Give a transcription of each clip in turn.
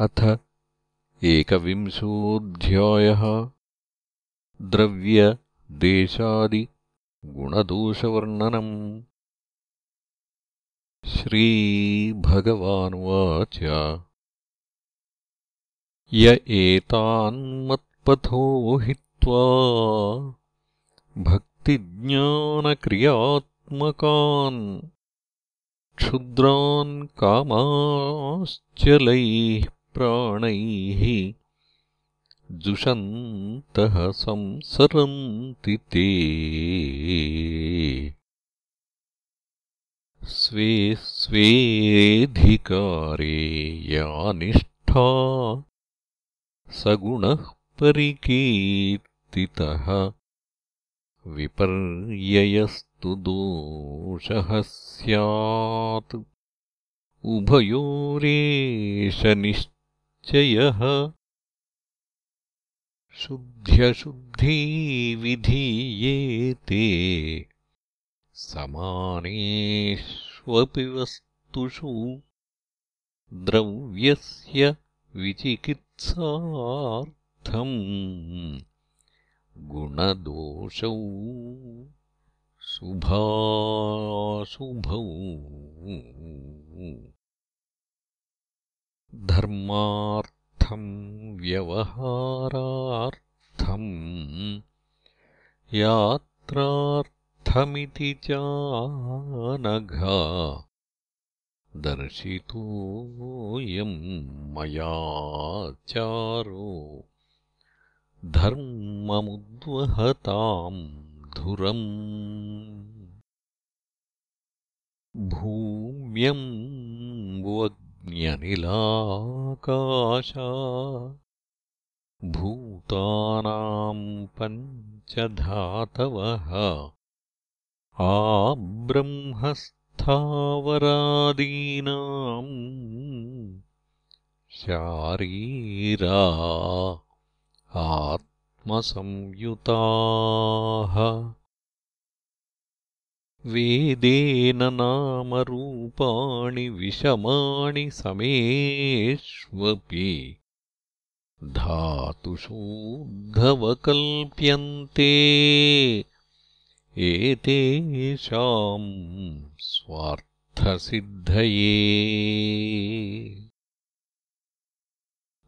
अथ एकविंशोऽध्यायः। द्रव्यदेशादिगुणदोषवर्णनम्। श्रीभगवानुवाच। य एतान्मत्पथो हित्वा भक्तिज्ञानक्रियात्मकान् क्षुद्रान् कामाश्चलैः प्राणैः जुषन्तः संसरन्ति ते। स्वे स्वेधिकारे या निष्ठा सगुणः परिकीर्तितः। विपर्ययस्तु दोषः स्यात्। उभयोरेष निश्च यः शुद्ध्यशुद्धि विधीयेते समानेष्वपि वस्तुषु द्रव्यस्य विचिकित्सार्थम् गुणदोषौ शुभाशुभौ धर्मार्थम् व्यवहारार्थम् यात्रार्थमिति चानघा दर्शितोऽयम् मयाचारो धर्ममुद्वहताम् धुरम् भूम्यम् न्यनिलाकाशा भूतानाम् पञ्चधातवः आब्रह्मस्थावरादीनाम् शारीरा आत्मसंयुताः वेदेन नामरूपाणि विषमाणि समेष्वपि धातुषूद्धवकल्प्यन्ते एतेषाम् स्वार्थसिद्धये।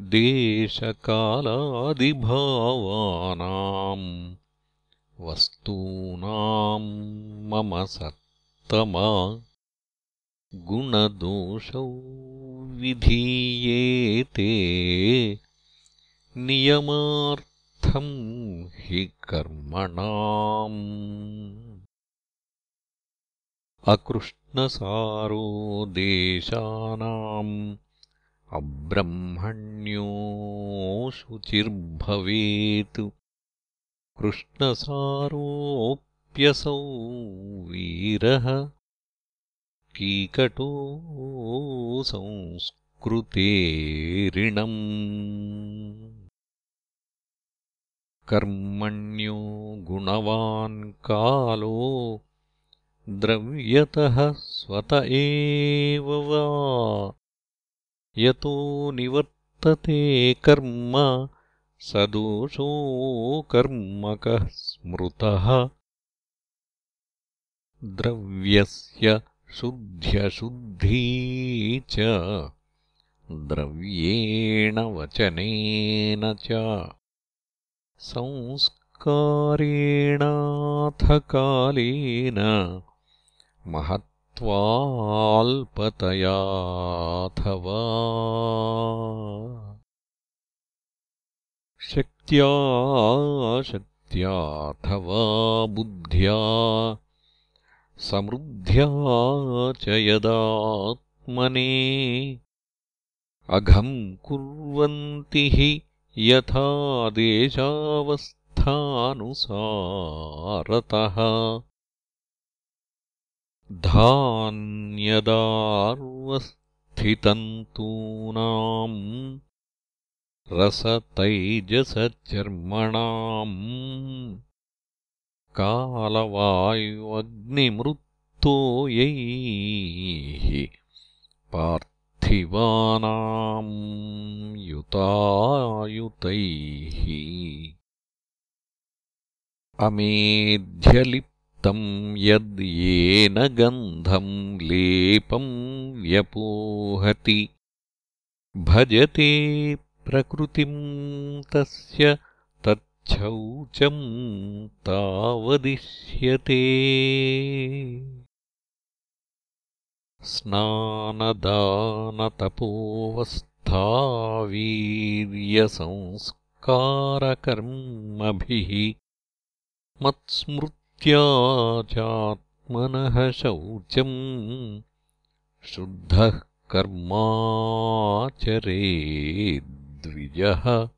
देशकालादिभावानाम् वस्तूनाम् मम सत्तमा गुणदोषौ विधीयेते नियमार्थम् हि कर्मणाम्। अकृष्णसारो देशानाम् अब्रह्मण्यो शुचिर्भवेत् कृष्णसारोऽप्यसौ वीरः कीकटो संस्कृतेरिणम् कर्मण्यो गुणवान् कालो द्रव्यतः स्वत एव वा। यतो निवर्तते कर्म स दोषो कर्मकः स्मृतः। द्रव्यस्य शुद्ध्यशुद्धी च द्रव्येण वचनेन च संस्कारेणाथकालेन महत्त्वाल्पतयाथवा शक्त्याशक्त्याथवा बुद्ध्या समृद्ध्या च यदात्मने। अघम् कुर्वन्ति हि यथा देशावस्थानुसारतः। धान्यदार्वस्थितन्तूनाम् रसतैजसचर्मणाम् कालवायुवग्निमृत्तो यैः पार्थिवानाम् श्रुतायुतैः अमेध्यलिप्तम् यद् येन गन्धम् लेपम् व्यपोहति। भजते प्रकृतिम् तस्य तच्छौचम् तावदिष्यते। स्नानदानतपोवस्थावीर्यसंस्कारकर्मभिः मत्स्मृत्या चात्मनः शौचम् शुद्धः कर्माचरेद्विजः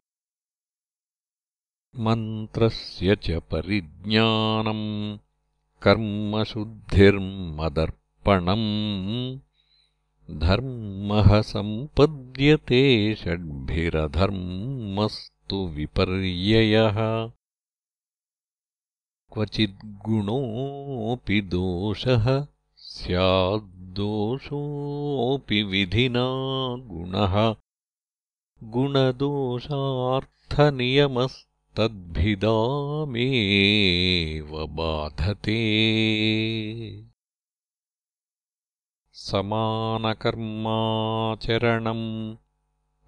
मन्त्रस्य च परिज्ञानम् कर्मशुद्धिर्मदर्पणम्। धर्मः सम्पद्यते षड्भिरधर्मस्तु विपर्ययः। क्वचिद्गुणोऽपि दोषः स्याद्दोषोऽपि विधिना गुणः गुणदोषार्थनियमस्तद्भिदामेव बाधते। समानकर्माचरणम्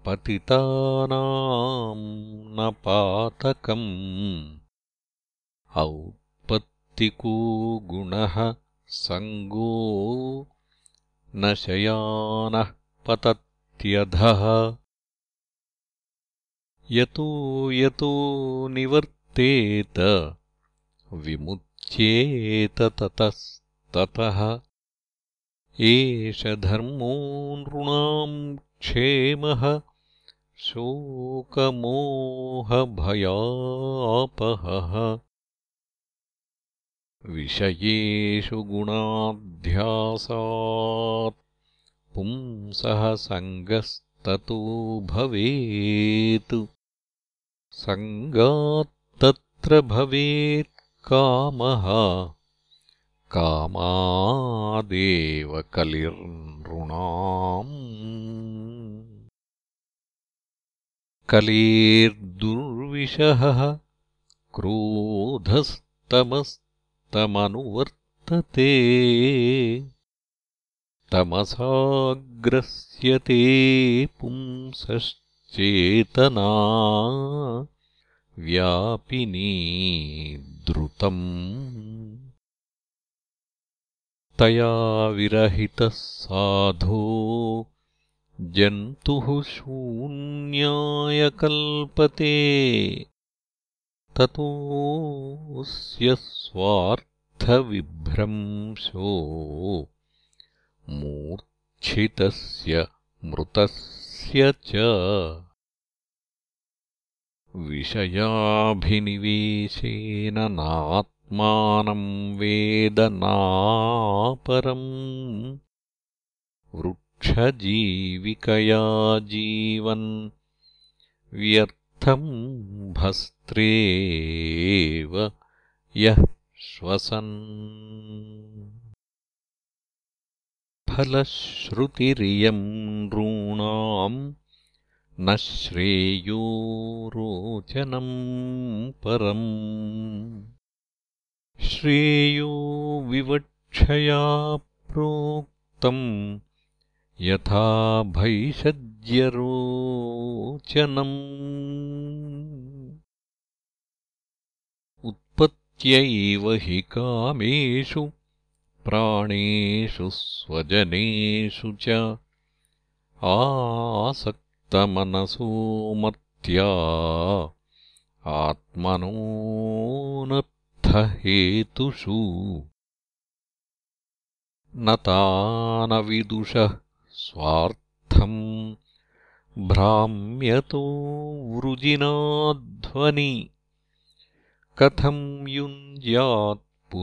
पतितानाम् न पातकम्। औत्पत्तिको गुणः सङ्गो न शयानः पतत्यधः यतो यतो निवर्तेत विमुच्येत ततस्ततः। एष धर्मो नृणाम् क्षेमः शोकमोहभयापहः। विषयेषु गुणाध्यासात् पुंसः सङ्गस्ततो भवेत् सङ्गात्तत्र भवेत् कामः। कामादेव कलिर्नृणाम्। कलेर्दुर्विषहः क्रोधस्तमस्त तमनुवर्तते तमसाग्रस्यते पुंसश्चेतना व्यापिनी द्रुतम्। तया विरहितः साधो जन्तुः शून्याय कल्पते। ततोऽस्य स्वार्थविभ्रंशो। मूर्च्छितस्य मृतस्य च विषयाभिनिवेशेन नात्मानम् वेदनापरम् वृक्षजीविकया जीवन् व्यर्थ भस्त्रेव यः श्वसन् फलश्रुतिरियम् नॄणाम् न श्रेयो रोचनम् परम्। श्रेयो विवक्षया प्रोक्तम् यथा भैषज्यरोचनम्। उत्पत्त्यैव हि कामेषु प्राणेषु स्वजनेषु च आसक्तमनसो मत्या आत्मनोऽनर्थहेतुषु। न तानविदुषः स्वार्थम् भ्राम्यतो वृजिनाध्वनि। कथम् युञ्ज्यात्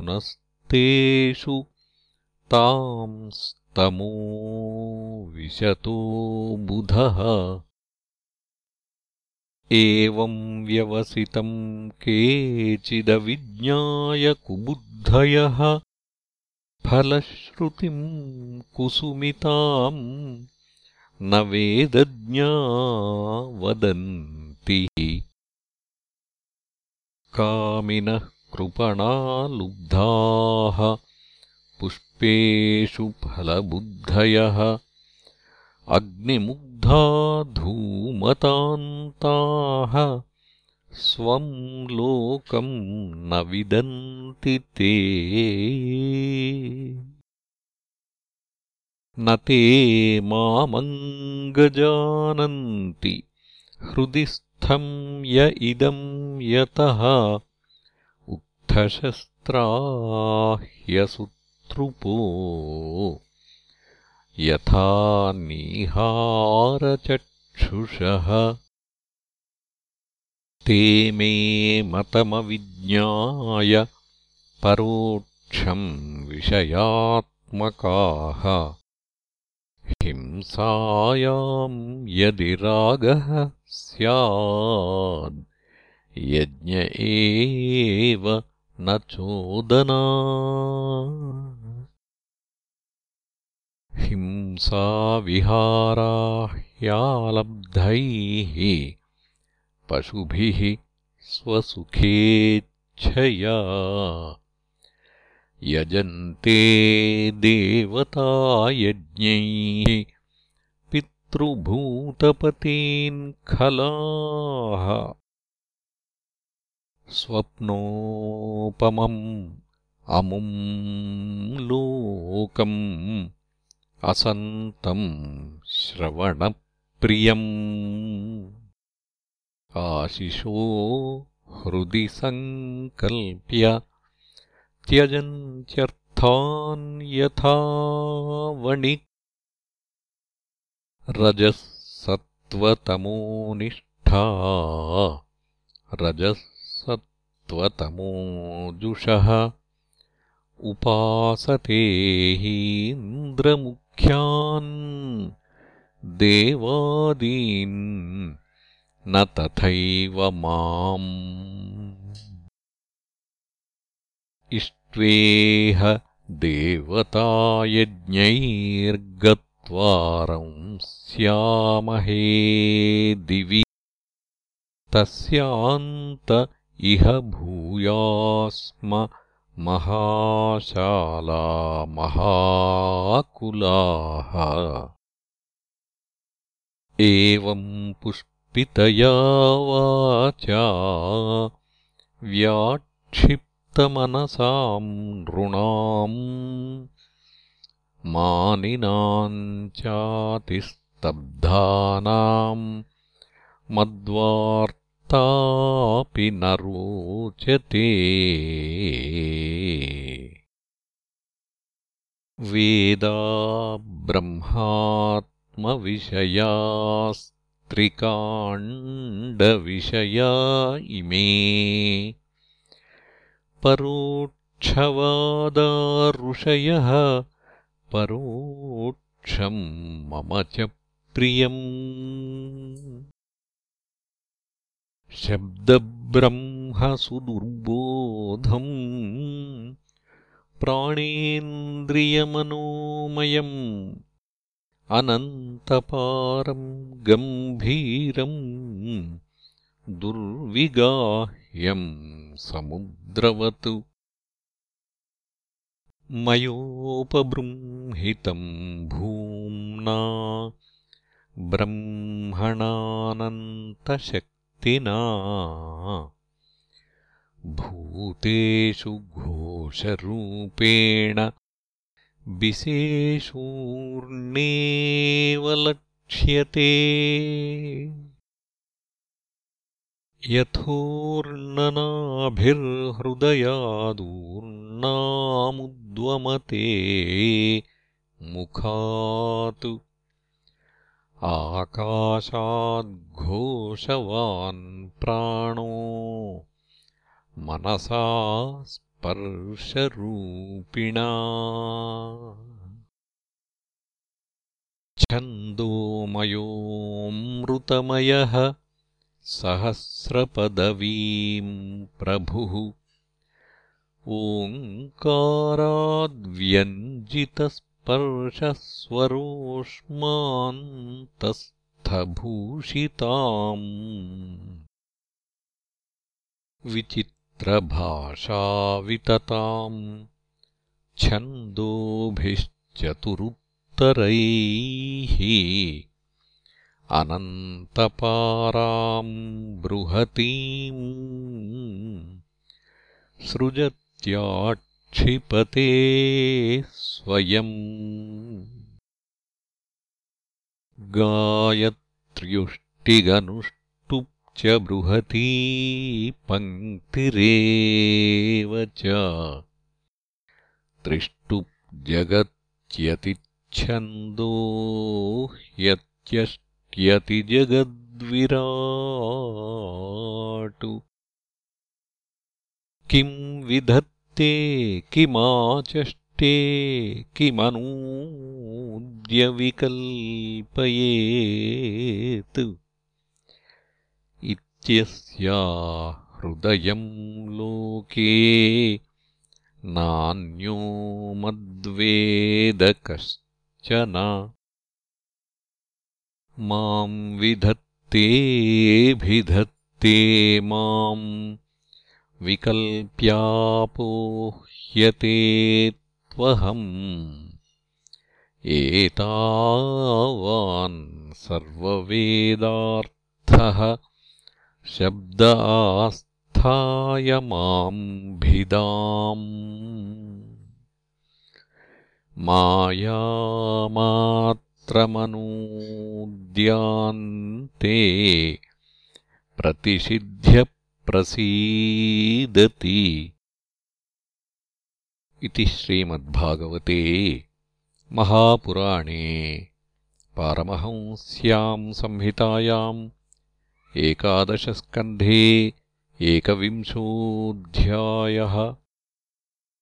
पुनस्तेषु तांस्तमो विशतो बुधः। एवम् व्यवसितम् केचिदविज्ञाय कुबुद्धयः। फलश्रुतिम् कुसुमिताम् न वेदज्ञा वदन्ति। कामिनः कृपणा लुब्धाः पुष्पेषु फलबुद्धयः अग्निमुग्धा धूमतान्ताः स्वम् लोकम् न विदन्ति ते। न ते मामङ्गजानन्ति हृदि स्थम् य इदम् यतः उक्थशस्त्राह्यसुतृपो यथा निहारचक्षुषः ते मे मतमविज्ञाय परोक्षम् विषयात्मकाः हिंसायाम् यदि रागः स्याद् यज्ञ एव न चोदना। हिंसाविहाराह्यालब्धैः पशुभिः स्वसुखेच्छया। यजन्ते देवतायज्ञैः पितृभूतपतीन् खलाः स्वप्नोपमम् अमुम् लोकम् असन्तम् श्रवणप्रियम्। आशिषो हृदि सङ्कल्प्य त्यजन्त्यर्थान् यथा वणि। रजः सत्त्वतमोनिष्ठा। रजः सत्त्वतमोजुषः उपासते हीन्द्रमुख्यान् देवादीन् न तथैव माम्। इष्ट्वेह स्यामहे दिवि। तस्यान्त इह भूयास्म महाशाला महाकुलाः। एवम् पुष्पितया वाचा व्याक्षिप् मनसाम् नृणाम् मानिनाम् चातिस्तब्धानाम् मद्वार्तापि न रोचते। वेदा ब्रह्मात्मविषयास्त्रिकाण्डविषया इमे परोक्षवादाऋषयः परोक्षम् मम च प्रियम् शब्दब्रह्मसुदुर्बोधम् प्राणेन्द्रियमनोमयम् अनन्तपारम् गम्भीरम् दुर्विगाह्यम् समुद्रवत् मयोपबृंहितम् भूम्ना भूतेषु घोषरूपेण विशेषूर्णेव लक्ष्यते यथोर्णनाभिर्हृदयादूर्णामुद्वमते मुखात् आकाशाद्घोषवान् प्राणो। मनसा स्पर्शरूपिणा। छन्दोमयोऽमृतमयः सहस्रपदवीम् प्रभुः। ओङ्काराद्व्यञ्जितस्पन्दः स्पर्शस्वरोष्मान्तस्थभूषिताम्। विचित्रभाषावितताम् छन्दोभिश्चतुरुत्तरैः। अनन्तपाराम् बृहतीम् सृजत्याक्षिपते स्वयम् गायत्र्युष्टिगनुष्टुप् च बृहती पङ्क्तिरेव च। त्रिष्टुप् जगत्यतिच्छन्दो ह्यत्यष्ट्यतिजगद्विराटु किम् विधत्ते किमाचष्टे किमनूद्यविकल्पयेत् इत्यस्या हृदयम् लोके नान्यो मद्वेद कश्चन माम् विधत्तेऽभिधत्ते माम् विकल्प्यापोह्यते त्वहम् एतावान् सर्ववेदार्थः शब्द आस्थाय माम् भिदाम्। मायामात्रमनूद्यान्ते प्रतिषिध्यप्रसीदति इति श्रीमद्भागवते महापुराणे पारमहंस्याम् संहितायाम् एकादशस्कन्धे एकविंशोऽध्यायः